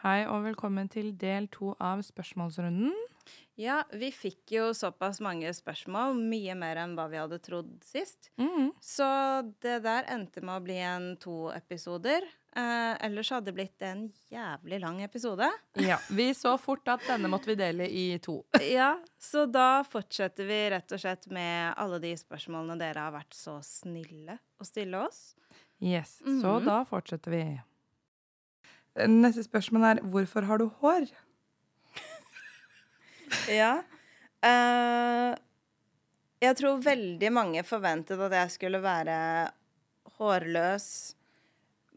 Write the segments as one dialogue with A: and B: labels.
A: Hei og velkommen til del to av spørsmålsrunden.
B: Ja, vi fikk jo såpass mange spørsmål, mye mer enn hva vi hadde trodd sist.
A: Mm.
B: Så det der endte med å bli en to episoder. Eh, ellers hadde det blitt en jævlig lang episode.
A: Ja, Vi så fort at denne måtte vi dele i to.
B: Ja, så da fortsetter vi rett og slett med alle de spørsmålene dere har vært så snille å stille oss.
A: Yes, Så
B: Mhm.
A: da fortsetter vi. Neste spørsmål er hvorfor har du hår?
B: Ja. Uh, jeg tror veldig mange forventet at jeg skulle være hårløs.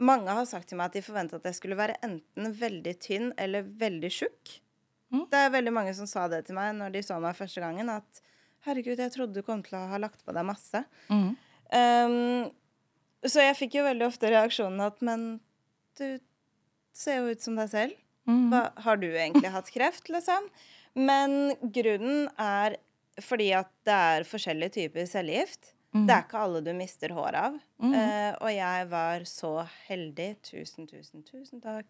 B: Mange har sagt til meg at de forventet at jeg skulle være enten veldig tynn eller veldig tjukk.
A: Mm.
B: Det er veldig mange som sa det til meg når de så meg første gangen, at herregud, jeg trodde du kom til å ha lagt på deg masse.
A: Mm.
B: Um, så jeg fikk jo veldig ofte reaksjonen at men du ser jo ut som deg selv.
A: Mhm.
B: Hva, har du egentlig hatt kreft, liksom? Men grunnen er fordi at det er forskjellige typer cellegift.
A: Mm.
B: Det er ikke alle du mister hår av.
A: Mm.
B: Uh, og jeg var så heldig, tusen, tusen, tusen takk,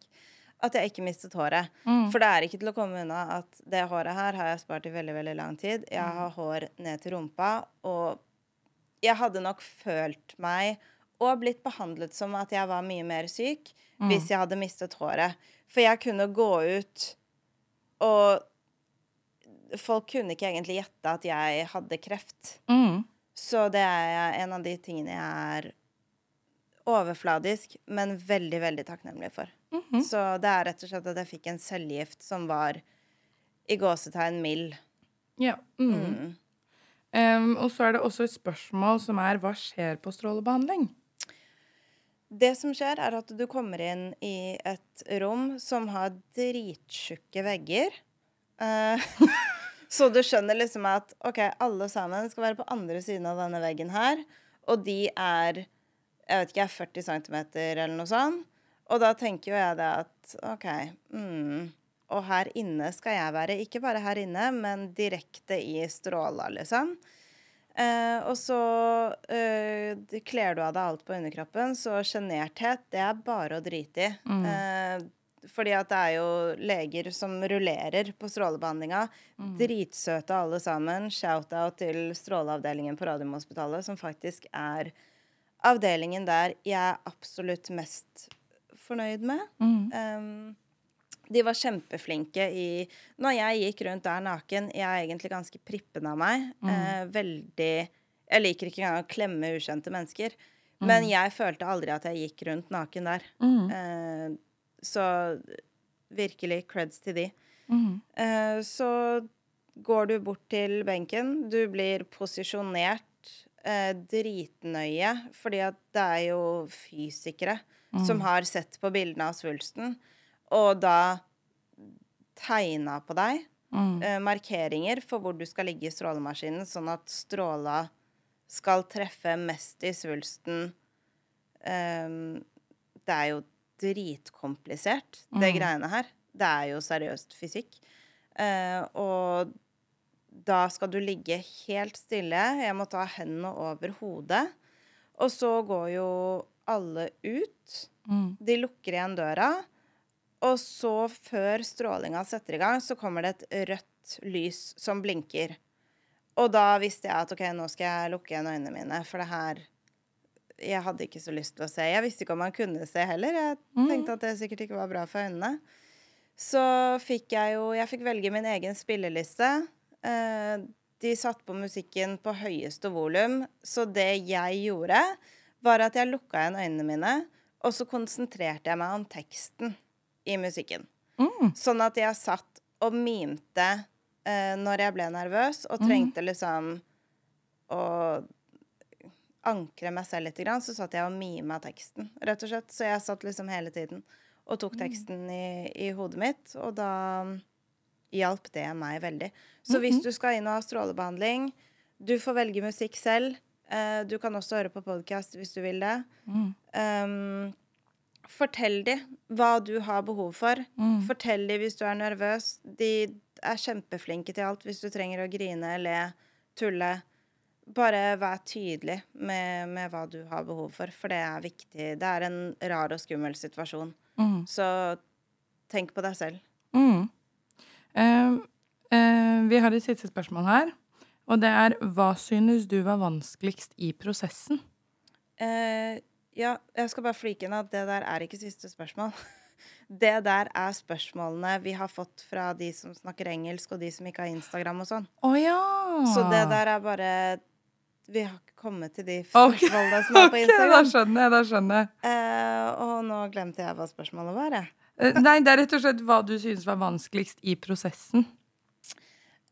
B: at jeg ikke mistet håret.
A: Mm.
B: For det er ikke til å komme unna at det håret her har jeg spart i veldig, veldig lang tid. Jeg har hår ned til rumpa, og jeg hadde nok følt meg og blitt behandlet som at jeg var mye mer syk hvis jeg hadde mistet håret. For jeg kunne gå ut, og folk kunne ikke egentlig gjette at jeg hadde kreft.
A: Mm.
B: Så det er en av de tingene jeg er overfladisk, men veldig, veldig takknemlig for.
A: Mhm.
B: Så det er rett og slett at jeg fikk en cellegift som var i gåsetegn mild.
A: Ja.
B: Mm.
A: Em, og så er det også et spørsmål som er hva skjer på strålebehandling?
B: Det som skjer, er at du kommer inn i et rom som har drittjukke vegger. Eh, så du skjønner liksom at OK, alle sammen skal være på andre siden av denne veggen her. Og de er jeg vet ikke, 40 cm eller noe sånt. Og da tenker jo jeg det at OK mm, Og her inne skal jeg være. Ikke bare her inne, men direkte i stråla, liksom. Eh, og så eh, kler du av deg alt på underkroppen, så sjenerthet, det er bare å drite i.
A: Mm.
B: Eh, fordi at det er jo leger som rullerer på strålebehandlinga.
A: Mm.
B: Dritsøte alle sammen. Shout-out til stråleavdelingen på Radiumhospitalet, som faktisk er avdelingen der jeg er absolutt mest fornøyd med.
A: Mm.
B: Um, de var kjempeflinke i Når jeg gikk rundt der naken Jeg er egentlig ganske prippen av meg. Eh, veldig Jeg liker ikke engang å klemme ukjente mennesker. Men jeg følte aldri at jeg gikk rundt naken der.
A: Mm.
B: Eh, så virkelig creds til de.
A: Mhm.
B: Eh, så går du bort til benken. Du blir posisjonert eh, dritnøye, fordi at det er jo fysikere som har sett på bildene av svulsten, og da tegna på deg
A: mm.
B: eh, markeringer for hvor du skal ligge i strålemaskinen, sånn at stråla skal treffe mest i svulsten. Ehm, det er jo dritkomplisert, det greiene her. Det er jo seriøst fysikk. Eh, og da skal du ligge helt stille. Jeg må ta hendene over hodet. Og så går jo alle ut.
A: Mm.
B: De lukker igjen døra. Og så, før strålinga setter i gang, så kommer det et rødt lys som blinker. Og da visste jeg at OK, nå skal jeg lukke igjen øynene mine, for det her Jeg hadde ikke så lyst til å se. Jeg visste ikke om man kunne se heller. Jeg tenkte at det sikkert ikke var bra for øynene. Så fikk jeg jo Jeg fikk velge min egen spilleliste. Eh, de satte på musikken på høyeste volum, så det jeg gjorde, var at jeg lukka igjen øynene mine, og så konsentrerte jeg meg om teksten i musikken.
A: Mm.
B: Sånn at jeg satt og mimte eh, når jeg ble nervøs, og trengte liksom å ankre meg selv litt, så satt jeg og mima teksten, rett og slett. Så jeg satt liksom hele tiden og tok teksten i, i hodet mitt, og da hjalp det meg veldig. Så hvis du skal inn og ha strålebehandling, du får velge musikk selv. Eh, du kan også høre på podkast hvis du vil det.
A: Mm.
B: Um, fortell de hva du har behov for.
A: Mm.
B: Fortell de hvis du er nervøs. De er kjempeflinke til alt hvis du trenger å grine, le, tulle. Bare vær tydelig med, med hva du har behov for, for det er viktig. Det er en rar og skummel situasjon.
A: Mm.
B: Så tenk på deg selv.
A: Mm. Uh, uh, vi har et siste spørsmål her. Og det er hva synes du var vanskeligst i prosessen?
B: Eh, ja, jeg skal bare flike inn at det der er ikke siste spørsmål. Det der er spørsmålene vi har fått fra de som snakker engelsk, og de som ikke har Instagram og sånn.
A: Oh, ja!
B: Så det der er bare Vi har ikke kommet til de
A: spørsmålene
B: spørsmålene som er på Instagram.
A: Ok, da skjønner jeg. da skjønner jeg.
B: Uh, og nå glemte jeg hva spørsmålet var. Jeg.
A: Uh, Nei, det er rett og slett hva du synes var vanskeligst i prosessen.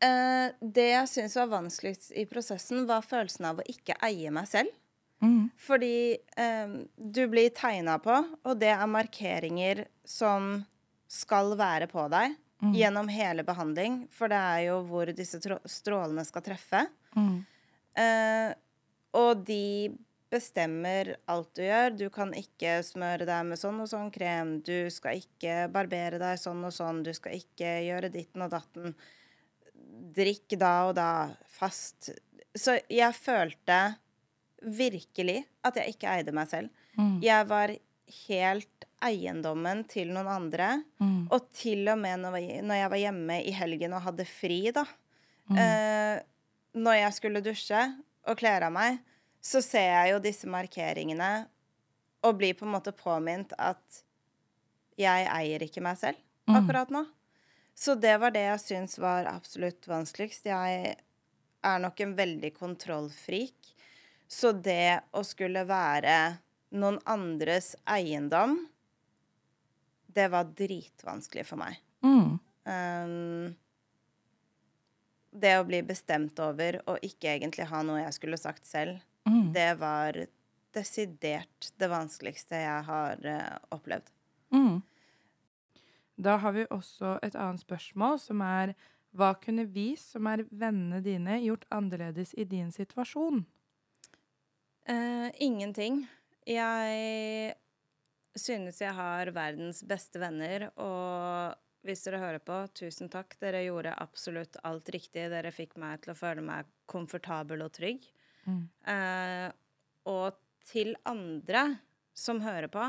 B: Uh, det jeg syns var vanskeligst i prosessen, var følelsen av å ikke eie meg selv.
A: Mm.
B: Fordi eh, du blir tegna på, og det er markeringer som skal være på deg
A: Mm.
B: gjennom hele behandling, for det er jo hvor disse strålene skal treffe.
A: Mm.
B: Eh, og de bestemmer alt du gjør. Du kan ikke smøre deg med sånn og sånn krem. Du skal ikke barbere deg sånn og sånn. Du skal ikke gjøre ditten og datten. Drikk da og da. Fast. Så jeg følte virkelig at jeg ikke eide meg selv.
A: Mm.
B: Jeg var helt eiendommen til noen andre.
A: Mm.
B: Og til og med når jeg- var hjemme i helgen og hadde fri, da.
A: Mm.
B: Eh, når jeg skulle dusje og kle av meg, så ser jeg jo disse markeringene og blir på en måte påminnet at jeg eier ikke meg selv
A: Mm.
B: akkurat nå. Så det var det jeg syns var absolutt vanskeligst. Jeg er nok en veldig kontrollfrik. Så det å skulle være noen andres eiendom, det var dritvanskelig for meg.
A: Mm.
B: Um, det å bli bestemt over og ikke egentlig ha noe jeg skulle sagt selv,
A: Mm.
B: det var desidert det vanskeligste jeg har uh, opplevd.
A: Mm. Da har vi også et annet spørsmål, som er hva kunne vi, som er vennene dine, gjort annerledes i din situasjon?
B: Eh, ingenting. Jeg synes jeg har verdens beste venner, og hvis dere hører på, tusen takk. Dere gjorde absolutt alt riktig. Dere fikk meg til å føle meg komfortabel og trygg.
A: Mm.
B: Uh, og til andre som hører på,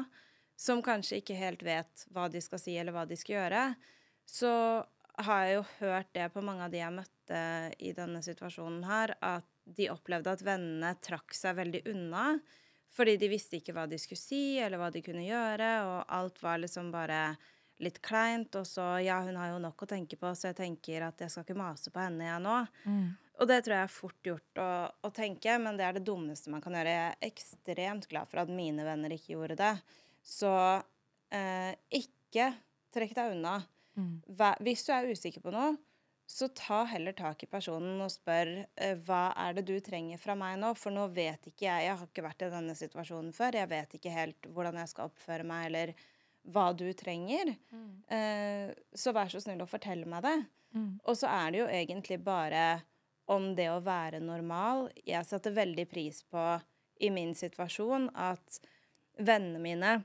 B: som kanskje ikke helt vet hva de skal si eller hva de skal gjøre, så har jeg jo hørt det på mange av de jeg møtte i denne situasjonen her, at de opplevde at vennene trakk seg veldig unna. Fordi de visste ikke hva de skulle si, eller hva de kunne gjøre, og alt var liksom bare litt kleint. Og så ja, hun har jo nok å tenke på, så jeg tenker at jeg skal ikke mase på henne, jeg nå.
A: Mm.
B: Og det tror jeg er fort gjort å, å tenke, men det er det dummeste man kan gjøre. Jeg er ekstremt glad for at mine venner ikke gjorde det. Så eh, ikke trekk deg unna.
A: Mm.
B: Hvis du er usikker på noe, så ta heller tak i personen og spør eh, hva er det du trenger fra meg nå, for nå vet ikke jeg, jeg har ikke vært i denne situasjonen før, jeg vet ikke helt hvordan jeg skal oppføre meg, eller hva du trenger. Eh, så vær så snill å fortelle meg det.
A: Mm.
B: Og så er det jo egentlig bare om det å være normal. Jeg satte veldig pris på i min situasjon at vennene mine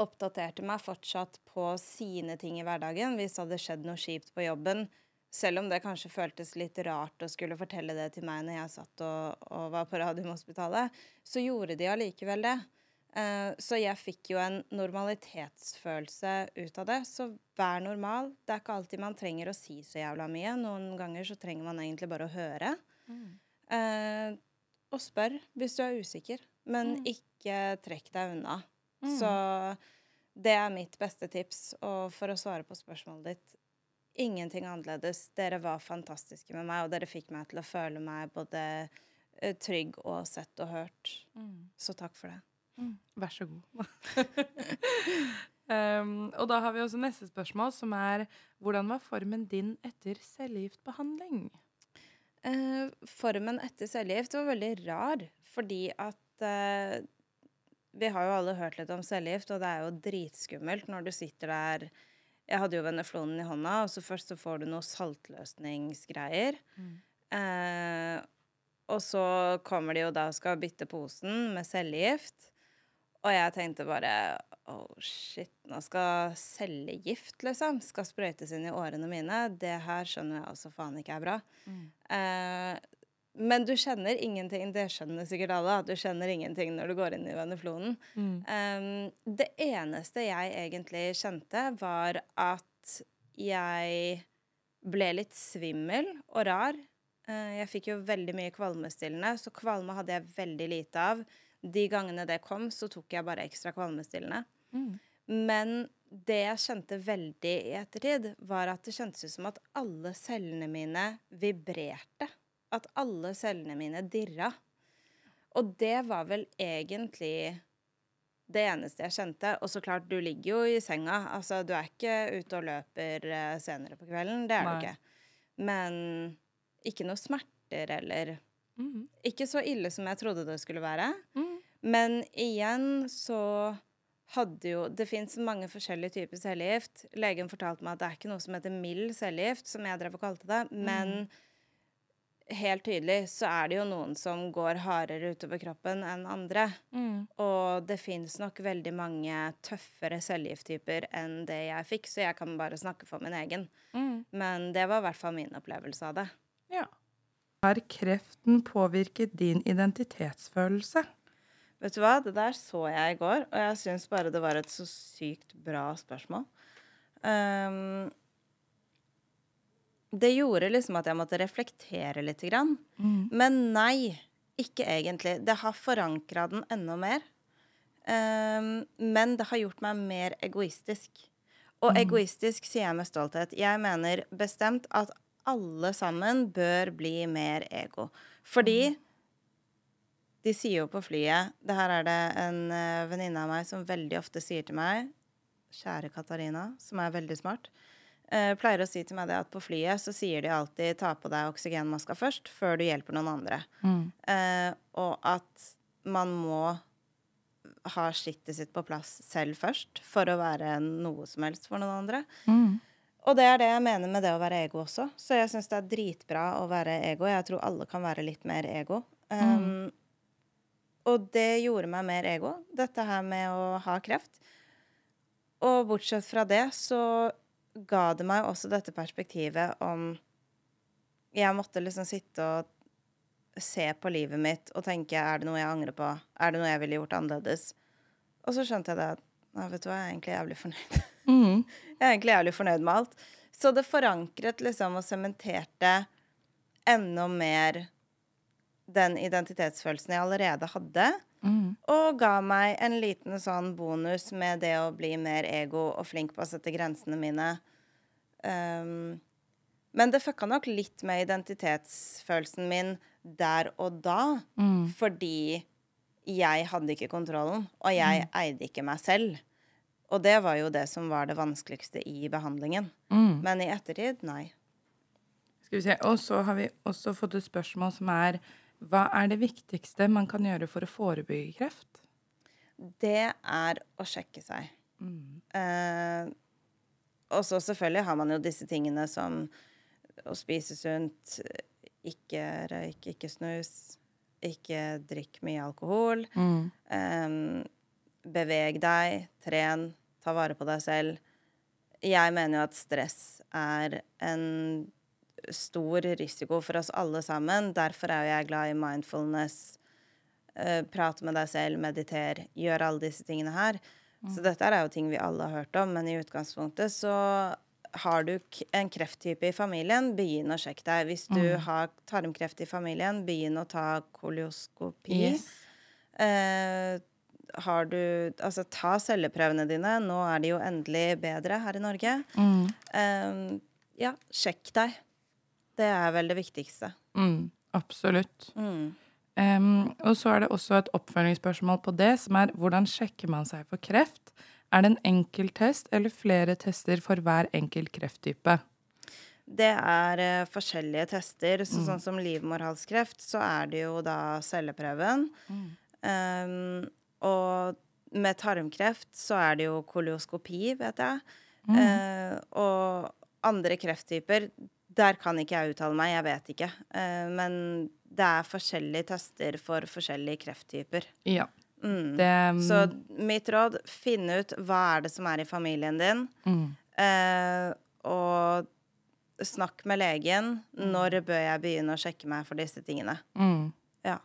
B: oppdaterte meg fortsatt på sine ting i hverdagen hvis det hadde skjedd noe kjipt på jobben. Selv om det kanskje føltes litt rart å skulle fortelle det til meg når jeg satt og, og var på Radiumhospitalet, så gjorde de allikevel det. Eh, så jeg fikk jo en normalitetsfølelse ut av det. Så vær normal. Det er ikke alltid man trenger å si så jævla mye. Noen ganger så trenger man egentlig bare å høre. Eh, og spør hvis du er usikker. Men ikke trekk deg unna. Så det er mitt beste tips. Og for å svare på spørsmålet ditt ingenting annerledes. Dere var fantastiske med meg, og dere fikk meg til å føle meg både eh, trygg og sett og hørt. Så takk for det.
A: Mm. Vær så god. um, og da har vi også neste spørsmål, som er hvordan var formen din etter cellegiftbehandling?
B: Uh, formen etter cellegift var veldig rar, fordi at uh, Vi har jo alle hørt litt om cellegift, og det er jo dritskummelt når du sitter der Jeg hadde jo veneflonen i hånda, og så først så får du noe saltløsningsgreier. Eh, og så kommer de jo da og skal bytte posen med cellegift. Og jeg tenkte bare Oh shit, nå skal cellegift, liksom, skal sprøytes inn i årene mine. Det her skjønner jeg altså faen ikke er bra. Eh, men du kjenner ingenting. Det skjønner sikkert alle, at du kjenner ingenting når du går inn i veneflonen.
A: Mm.
B: Um, det eneste jeg egentlig kjente, var at jeg ble litt svimmel og rar. Uh, jeg fikk jo veldig mye kvalmestillende, så kvalme hadde jeg veldig lite av. De gangene det kom, så tok jeg bare ekstra kvalmestillende.
A: Mm.
B: Men det jeg kjente veldig i ettertid, var at det kjentes ut som at alle cellene mine vibrerte. At alle cellene mine dirra. Og det var vel egentlig det eneste jeg kjente. Og så klart, du ligger jo i senga. Altså, du er ikke ute og løper eh, senere på kvelden. Det er
A: Nei.
B: du ikke. Men ikke noe smerter eller
A: Mm.
B: Ikke så ille som jeg trodde det skulle være.
A: Mm.
B: Men igjen så hadde jo Det fins mange forskjellige typer cellegift. Legen fortalte meg at det er ikke noe som heter mild cellegift, som jeg drev og kalte det. Men helt tydelig så er det jo noen som går hardere utover kroppen enn andre.
A: Mm.
B: Og det fins nok veldig mange tøffere cellegifttyper enn det jeg fikk, så jeg kan bare snakke for min egen.
A: Mm.
B: Men det var i hvert fall min opplevelse av det.
A: Ja. Har kreften påvirket din identitetsfølelse?
B: Vet du hva, det der så jeg i går, og jeg syns bare det var et så sykt bra spørsmål. Ehm, det gjorde liksom at jeg måtte reflektere litt. Grann.
A: Mm.
B: Men nei, ikke egentlig. Det har forankra den enda mer. Um, men det har gjort meg mer egoistisk. Og egoistisk sier jeg med stolthet. Jeg mener bestemt at alle sammen bør bli mer ego. Fordi de sier jo på flyet Det her er det en uh, venninne av meg som veldig ofte sier til meg Kjære Katarina, som er veldig smart. Eh, pleier å si til meg det at på flyet så sier de alltid ta på deg oksygenmaska først, før du hjelper noen andre.
A: Mm.
B: Eh, og at man må ha skittet sitt på plass selv først for å være noe som helst for noen andre.
A: Mm.
B: Og det er det jeg mener med det å være ego også. Så jeg syns det er dritbra å være ego. Jeg tror alle kan være litt mer ego. Um, Og det gjorde meg mer ego, dette her med å ha kreft. Og bortsett fra det så ga det meg også dette perspektivet om Jeg måtte liksom sitte og se på livet mitt og tenke er det noe jeg angrer på? Er det noe jeg ville gjort annerledes? Og så skjønte jeg det at nei, vet du hva, jeg er egentlig jævlig fornøyd.
A: Mm.
B: Jeg er egentlig jævlig fornøyd med alt. Så det forankret liksom og sementerte enda mer den identitetsfølelsen jeg allerede hadde.
A: Mm.
B: Og ga meg en liten sånn bonus med det å bli mer ego og flink på å sette grensene mine. Um, men det fucka nok litt med identitetsfølelsen min der og da.
A: Mm.
B: Fordi jeg hadde ikke kontrollen, og jeg eide ikke meg selv. Og det var jo det som var det vanskeligste i behandlingen.
A: Mm.
B: Men i ettertid, nei.
A: Skal vi se. Og så har vi også fått et spørsmål som er hva er det viktigste man kan gjøre for å forebygge kreft?
B: Det er å sjekke seg.
A: Mm.
B: Eh, og så selvfølgelig har man jo disse tingene som å spise sunt, ikke røyk, ikke snus, ikke drikk mye alkohol.
A: Mm.
B: Eh, beveg deg, tren, ta vare på deg selv. Jeg mener jo at stress er en stor risiko for oss alle sammen. Derfor er jo jeg glad i mindfulness. eh, prate med deg selv, meditere, gjøre alle disse tingene her. Så dette er jo ting vi alle har hørt om, men i utgangspunktet så har du en krefttype i familien, begynn å sjekke deg. Hvis du har tarmkreft i familien, begynn å ta kolioskopi.
A: Yes.
B: Eh, har du Altså, ta celleprøvene dine. Nå er de jo endelig bedre her i Norge.
A: Mm.
B: Eh, ja, sjekk deg. Det er vel det viktigste.
A: Mm. Absolutt.
B: Mm.
A: Um, og så er det også et oppfølgingsspørsmål på det, som er hvordan sjekker man seg for kreft? Er det en enkel test eller flere tester for hver enkelt krefttype?
B: Det er uh, forskjellige tester. Så, Sånn som livmorhalskreft, så er det jo da celleprøven. Um, og med tarmkreft så er det jo kolioskopi, vet jeg. Eh, og andre krefttyper, der kan ikke jeg uttale meg, jeg vet ikke. Eh, men det er forskjellige tester for forskjellige krefttyper.
A: Ja.
B: Mm.
A: Det
B: Så mitt råd, finn ut hva er det som er i familien din.
A: mm.
B: Eh, og snakk med legen. Når bør jeg begynne å sjekke meg for disse tingene?
A: Mm.
B: Ja.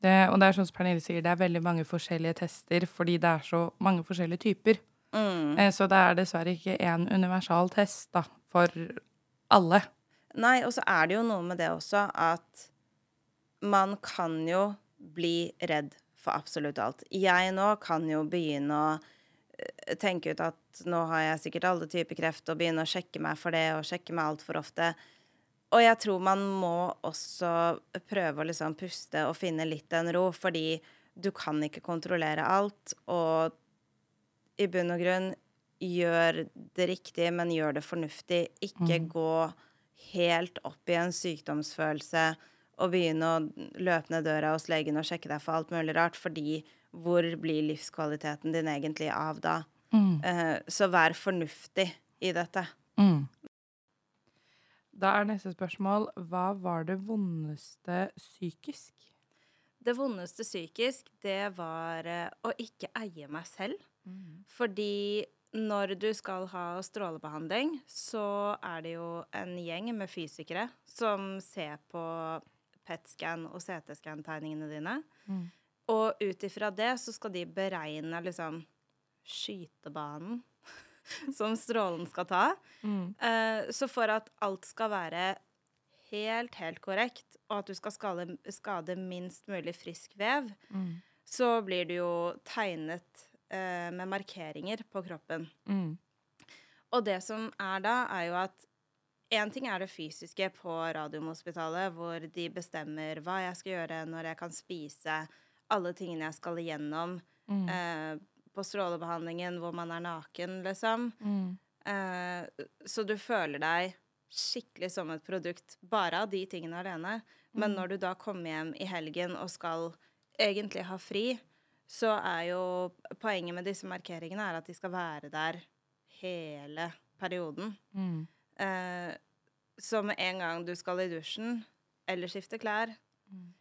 A: Det, og det er sånn som Pernille sier, det er veldig mange forskjellige tester fordi det er så mange forskjellige typer.
B: Mm.
A: Eh, Så det er dessverre ikke én universal test da, for alle.
B: Nei, og så er det jo noe med det også at man kan jo bli redd for absolutt alt. Jeg nå kan jo begynne å eh, tenke ut at nå har jeg sikkert alle typer kreft, og begynne å sjekke meg for det, og sjekke meg altfor ofte. Og jeg tror man må også prøve å liksom puste og finne litt en ro, fordi du kan ikke kontrollere alt, og i bunn og grunn gjør det riktig, men gjør det fornuftig. Ikke gå helt opp i en sykdomsfølelse og begynne å løpe ned døra hos legen og sjekke deg for alt mulig rart, fordi hvor blir livskvaliteten din egentlig av da? Eh, så vær fornuftig i dette.
A: Mm. Da er neste spørsmål hva var det vondeste psykisk?
B: Det vondeste psykisk, det var eh, å ikke eie meg selv. Fordi når du skal ha strålebehandling, så er det jo en gjeng med fysikere som ser på PET-scan og CT-scan-tegningene dine.
A: Mm.
B: Og ut ifra det så skal de beregne liksom skytebanen som strålen skal ta.
A: Mm.
B: Eh, så for at alt skal være helt, helt korrekt, og at du skal skade, skade minst mulig frisk vev,
A: Mm.
B: så blir det jo tegnet eh, med markeringer på kroppen.
A: Mm.
B: Og det som er da, er jo at Én ting er det fysiske på Radiumhospitalet, hvor de bestemmer hva jeg skal gjøre, når jeg kan spise, alle tingene jeg skal igjennom.
A: Mm.
B: Eh, på strålebehandlingen hvor man er naken, liksom.
A: Mm.
B: Eh, så du føler deg skikkelig som et produkt bare av de tingene alene. Men når du da kommer hjem i helgen og skal egentlig ha fri, så er jo poenget med disse markeringene er at de skal være der hele perioden.
A: Mm.
B: Eh, så med en gang du skal i dusjen eller skifte klær,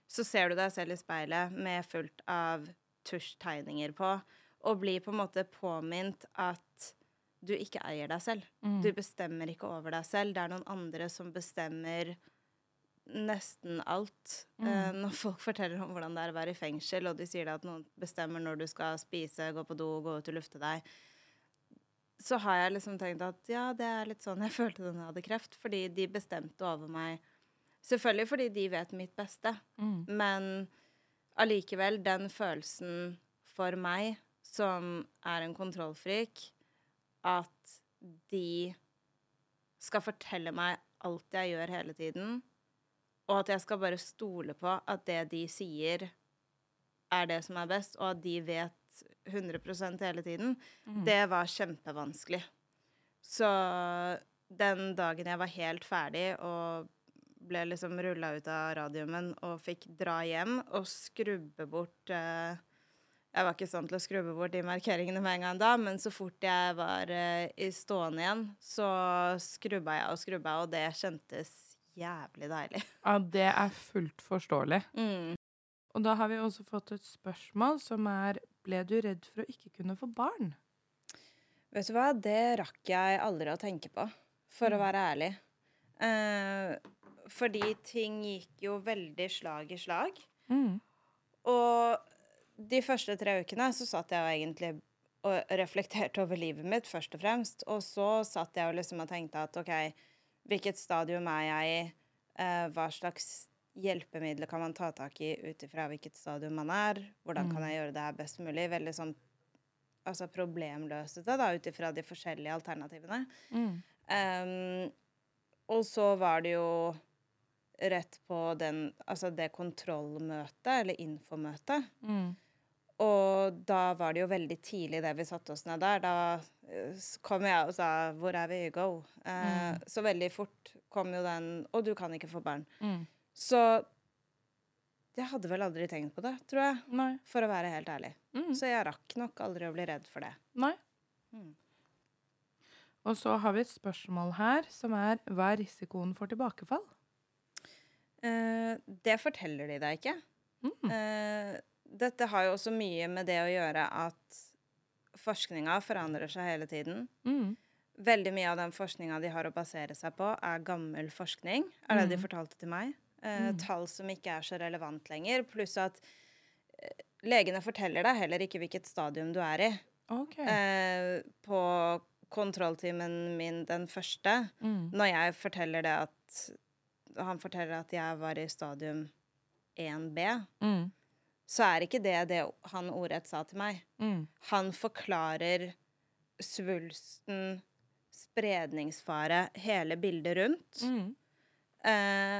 B: så ser du deg selv i speilet med fullt av tusjtegninger på, og blir på en måte påminnet at du ikke eier deg selv.
A: Mm.
B: Du bestemmer ikke over deg selv. Det er noen andre som bestemmer nesten alt. Eh, når folk forteller om hvordan det er å være i fengsel, og de sier at noen bestemmer når du skal spise, gå på do, gå ut og lufte deg, så har jeg liksom tenkt at ja, det er litt sånn jeg følte da jeg hadde kreft. Fordi de bestemte over meg. Selvfølgelig fordi de vet mitt beste,
A: Mm.
B: men allikevel, den følelsen for meg, som er en kontrollfrik, at de skal fortelle meg alt jeg gjør hele tiden, og at jeg skal bare stole på at det de sier, er det som er best, og at de vet 100% hele tiden, det var kjempevanskelig. Så den dagen jeg var helt ferdig og ble liksom rulla ut av radiumen og fikk dra hjem og skrubbe bort eh, Jeg var ikke sånn til å skrubbe bort de markeringene med en gang da, men så fort jeg var eh, i stående igjen, så skrubba jeg og skrubba, og det kjentes jævlig deilig.
A: Ja, det er fullt forståelig.
B: Mm.
A: Og da har vi også fått et spørsmål som er Ble du redd for å ikke kunne få barn?
B: Vet du hva, det rakk jeg aldri å tenke på, for å være ærlig. Eh, fordi ting gikk jo veldig slag i slag.
A: Mm.
B: Og de første tre ukene så satt jeg jo egentlig og reflekterte over livet mitt, først og fremst. Og så satt jeg jo liksom og tenkte at OK, hvilket stadium er jeg i? Eh, hva slags hjelpemidler kan man ta tak i ut ifra hvilket stadium man er? Hvordan kan jeg gjøre det her best mulig? Veldig sånn altså problemløsete, da, ut ifra de forskjellige alternativene.
A: Mm.
B: Um, og så var det jo rett på den, altså det kontrollmøtet, eller infomøtet.
A: Mm.
B: Og da var det jo veldig tidlig det vi satte oss ned der. Da eh, kom jeg og sa 'Hvor er vi? Go'. Eh, Så veldig fort kom jo den 'Og du kan ikke få barn'.
A: Mm.
B: Så jeg hadde vel aldri tenkt på det, tror jeg.
A: Nei.
B: For å være helt ærlig.
A: Mm.
B: Så jeg rakk nok aldri å bli redd for det.
A: Nei.
B: Mm.
A: Og så har vi et spørsmål her som er Hva er risikoen for tilbakefall?
B: Eh, det forteller de deg ikke.
A: Mm.
B: Eh, dette har jo også mye med det å gjøre at forskninga forandrer seg hele tiden.
A: Mm.
B: veldig mye av den forskninga de har å basere seg på, er gammel forskning, er det de
A: Mm.
B: fortalte til meg. Eh,
A: Mm.
B: Tall som ikke er så relevant lenger. Pluss at eh, legene forteller deg heller ikke hvilket stadium du er i.
A: OK.
B: Eh, på kontrolltimen min den første,
A: Mm.
B: når jeg forteller det at Han forteller at jeg var i stadium 1B,
A: Mm.
B: Så er ikke det det han ordrett sa til meg.
A: Mm.
B: Han forklarer svulsten, spredningsfare, hele bildet rundt.
A: Mm.
B: Eh,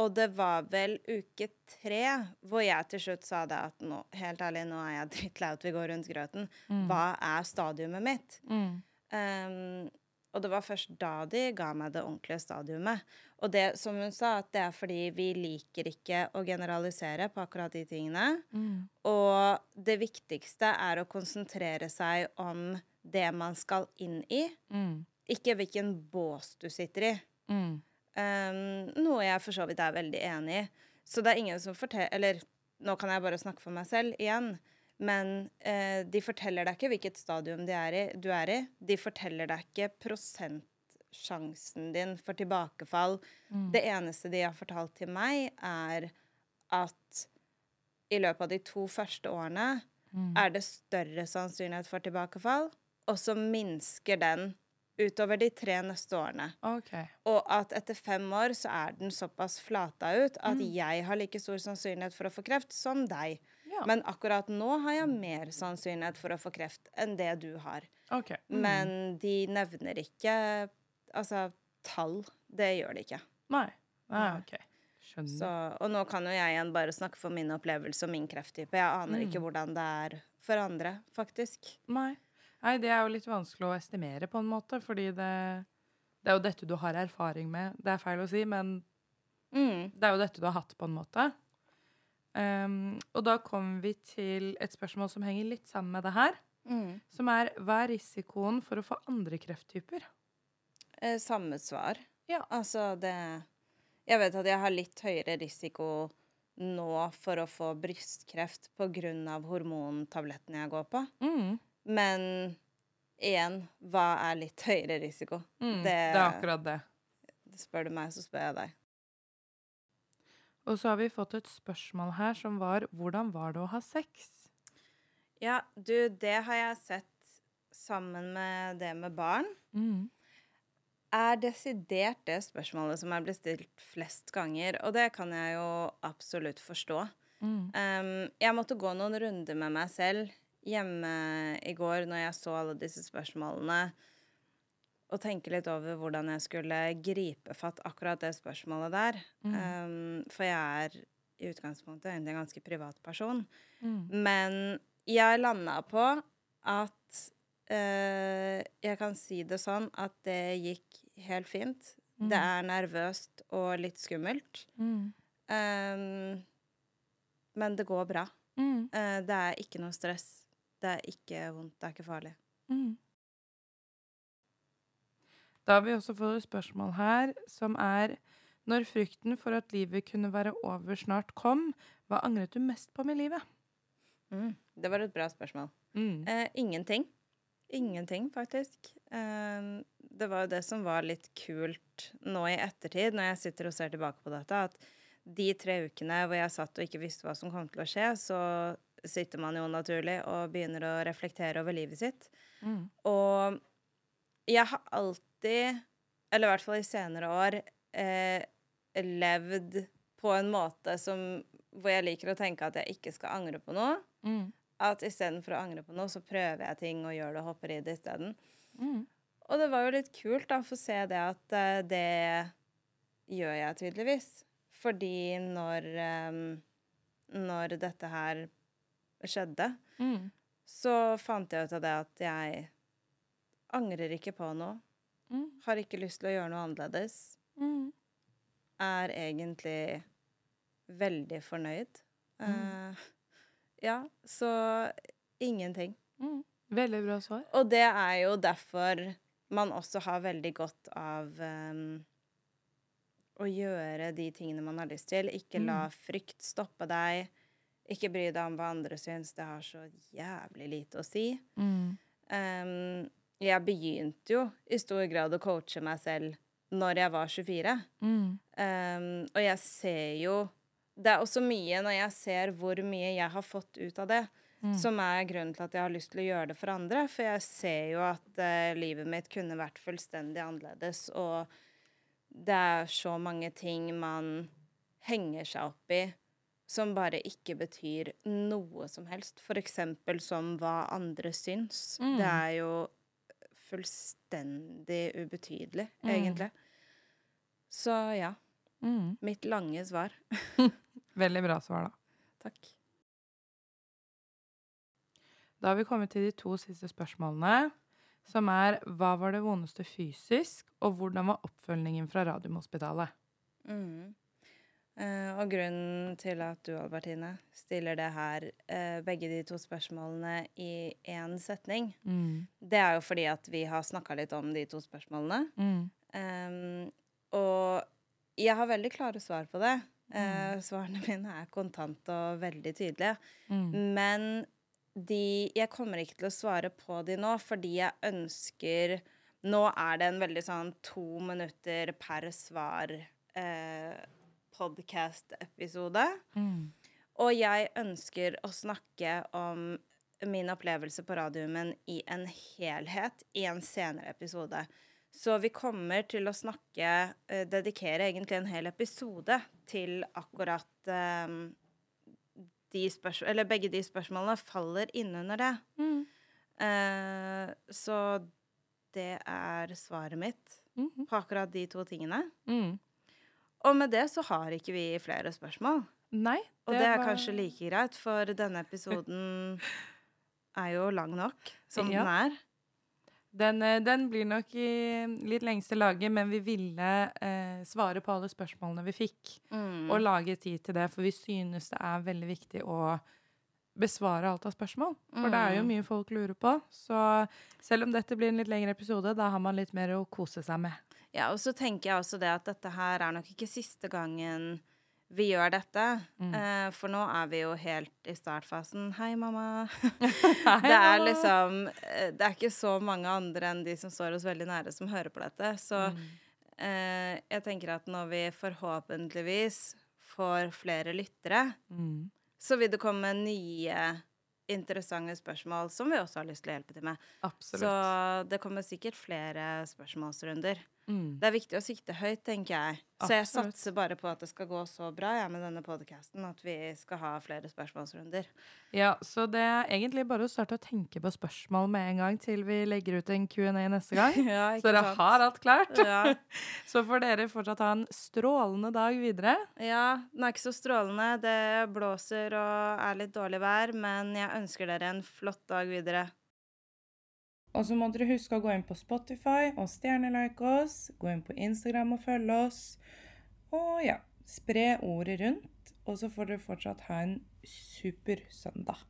B: og det var vel uke tre hvor jeg til slutt sa det at nå, helt ærlig, nå er jeg drittlei at vi går rundt grøten.
A: Mm.
B: Hva er stadiumet mitt?
A: Mm.
B: Um, og det var først da de ga meg det ordentlige stadiumet. Og det som hun sa, at det er fordi vi liker ikke å generalisere på akkurat de tingene.
A: Mm.
B: Og det viktigste er å konsentrere seg om det man skal inn i,
A: Mm.
B: ikke hvilken bås du sitter i.
A: Mm.
B: Um, noe jeg for så vidt er veldig enig i. Så det er ingen som forteller Eller nå kan jeg bare snakke for meg selv igjen. Men eh, de forteller deg ikke hvilket stadium er i, du er i. De forteller deg ikke prosentsjansen din for tilbakefall.
A: Mm.
B: Det eneste de har fortalt til meg, er at i løpet av de to første årene
A: Mm.
B: er det større sannsynlighet for tilbakefall, og så minsker den utover de tre neste årene.
A: Okay.
B: Og at etter fem år så er den såpass flata ut at
A: Mm.
B: jeg har like stor sannsynlighet for å få kreft som deg.
A: Ja.
B: Men akkurat nå har jeg mer sannsynlighet for å få kreft enn det du har.
A: Okay. Mm.
B: Men de nevner ikke altså tall. Det gjør de ikke.
A: Nei. Nei,
B: Nei.
A: OK. Skjønner.
B: Så, og nå kan jo jeg igjen bare snakke for min opplevelse og min krefttype. Jeg aner
A: Mm.
B: ikke hvordan det er for andre, faktisk.
A: Nei. Nei, det er jo litt vanskelig å estimere på en måte, fordi det, det er jo dette du har erfaring med. Det er feil å si, men
B: Mm.
A: det er jo dette du har hatt, på en måte. Um, og da kommer vi til et spørsmål som henger litt sammen med det her,
B: Mm.
A: som er hva er risikoen for å få andre krefttyper?
B: Eh, samme svar.
A: Ja.
B: Altså, det Jeg vet at jeg har litt høyere risiko nå for å få brystkreft pga. hormontablettene jeg går på.
A: Mm.
B: Men igjen, hva er litt høyere risiko?
A: Mm.
B: Det-
A: Det er akkurat det.
B: Spør du meg, så spør jeg deg.
A: Og så har vi fått et spørsmål her som var hvordan var det å ha sex?
B: Ja, du, det har jeg sett sammen med det med barn.
A: Mm.
B: Er desidert det spørsmålet som er blitt stilt flest ganger, og det kan jeg jo absolutt forstå.
A: Mm.
B: Um, jeg måtte gå noen runder med meg selv hjemme i går når jeg så alle disse spørsmålene, og tenke litt over hvordan jeg skulle gripe fatt akkurat det spørsmålet der.
A: Mm.
B: Um, for jeg er i utgangspunktet egentlig en ganske privat person.
A: Mm.
B: Men jeg landa på at uh, jeg kan si det sånn at det gikk helt fint.
A: Mm.
B: Det er nervøst og litt skummelt.
A: Mm.
B: Um, men det går bra. Eh, det er ikke noe stress. Det er ikke vondt. Det er ikke farlig.
A: Mm. Da har vi også fått et spørsmål her som er Når frykten for at livet kunne være over snart kom, hva angret du mest på med livet?
B: Det var et bra spørsmål.
A: Mm.
B: Eh, ingenting. Ingenting, faktisk. Eh, det var jo det som var litt kult nå i ettertid, når jeg sitter og ser tilbake på dette, at de tre ukene hvor jeg satt og ikke visste hva som kom til å skje, så sitter man jo naturlig og begynner å reflektere over livet sitt.
A: Mm.
B: Og jeg har alltid, eller i hvert fall i senere år, eh, levd på en måte som, hvor jeg liker å tenke at jeg ikke skal angre på noe.
A: Mm.
B: At istedenfor å angre på noe, så prøver jeg ting og gjør det og hopper i det isteden.
A: Mm.
B: Og det var jo litt kult da, for å se det at eh, det gjør jeg tydeligvis. Fordi når, eh, når dette her skjedde,
A: Mm.
B: så fant jeg ut av det at jeg angrer ikke på noe.
A: Mm.
B: Har ikke lyst til å gjøre noe annerledes.
A: Mm.
B: Er egentlig veldig fornøyd. Eh, ja, så ingenting.
A: Mm. Veldig bra svar.
B: Og det er jo derfor man også har veldig godt av um, å gjøre de tingene man har lyst til. Ikke la frykt stoppe deg. Ikke bry deg om hva andre syns. Det har så jævlig lite å si.
A: Mm.
B: Um, jeg begynte jo i stor grad å coache meg selv når jeg var 24.
A: Mm.
B: Um, og jeg ser jo Det er også mye når jeg ser hvor mye jeg har fått ut av det,
A: Mm.
B: som er grunnen til at jeg har lyst til å gjøre det for andre. For jeg ser jo at uh, livet mitt kunne vært fullstendig annerledes, og det er så mange ting man henger seg opp i som bare ikke betyr noe som helst. For eksempel som hva andre syns.
A: Mm.
B: Det er jo fullstendig ubetydelig,
A: Mm.
B: egentlig. Så ja.
A: Mm.
B: Mitt lange svar.
A: Veldig bra svar, da.
B: Takk.
A: Da har vi kommet til de to siste spørsmålene, som er hva var det vondeste fysisk, og hvordan var oppfølgingen fra Radiumhospitalet?
B: Mm. Eh, og grunnen til at du, Albertine, stiller det her, eh, begge de to spørsmålene i én setning,
A: Mm.
B: det er jo fordi at vi har snakka litt om de to spørsmålene.
A: Mm.
B: Um, og jeg har veldig klare svar på det. Eh, svarene mine er kontante og veldig tydelige.
A: Mm.
B: Men de Jeg kommer ikke til å svare på de nå, fordi jeg ønsker Nå er det en veldig sånn to minutter per svar eh, podcast-episode.
A: Mm.
B: Og jeg ønsker å snakke om min opplevelse på radiumen i en helhet i en senere episode. Så vi kommer til å snakke eh, Dedikere egentlig en hel episode til akkurat eh, de Eller begge de spørsmålene faller innunder det.
A: Mm.
B: Eh, så det er svaret mitt
A: Mhm.
B: på akkurat de to tingene.
A: Mm.
B: Og med det så har ikke vi flere spørsmål.
A: Nei.
B: Og det er
A: var-
B: kanskje like greit, for denne episoden er jo lang nok som
A: Ja.
B: den er.
A: Den, eh, den blir nok i litt lengste laget, men vi ville eh, svare på alle spørsmålene vi fikk.
B: Mm.
A: Og lage tid til det, for vi synes det er veldig viktig å besvare alt av spørsmål. For det er jo
B: Mm.
A: mye folk lurer på. Så selv om dette blir en litt lengre episode, da har man litt mer å kose seg med.
B: Ja, og så tenker jeg også det at dette her er nok ikke siste gangen vi gjør dette.
A: Mm.
B: Uh, for nå er vi jo helt i startfasen. Hei, mamma. Det er liksom eh, Det er ikke så mange andre enn de som står oss veldig nære, som hører på dette. Så
A: Mm.
B: uh, jeg tenker at når vi forhåpentligvis får flere lyttere,
A: Mm.
B: så vil det komme nye interessante spørsmål som vi også har lyst til å hjelpe til med.
A: Absolutt.
B: Så det kommer sikkert flere spørsmålsrunder.
A: Mm.
B: Det er viktig å sikte høyt, tenker jeg. Så jeg
A: Absolutt.
B: satser bare på at det skal gå så bra jeg, med denne podkasten at vi skal ha flere spørsmålsrunder.
A: Ja, så det er egentlig bare å starte å tenke på spørsmål med en gang til vi legger ut en Q&A neste gang.
B: Ja,
A: Så dere har alt klart.
B: Ja.
A: Så får dere fortsatt ha en strålende dag videre.
B: ja, den er ikke så strålende. Det blåser og er litt dårlig vær, men jeg ønsker dere en flott dag videre.
A: Og så må dere huske å gå inn på Spotify og stjernelike oss. Gå inn på Instagram og følge oss. Og ja, spre ordet rundt. Og så får dere fortsatt ha en super søndag.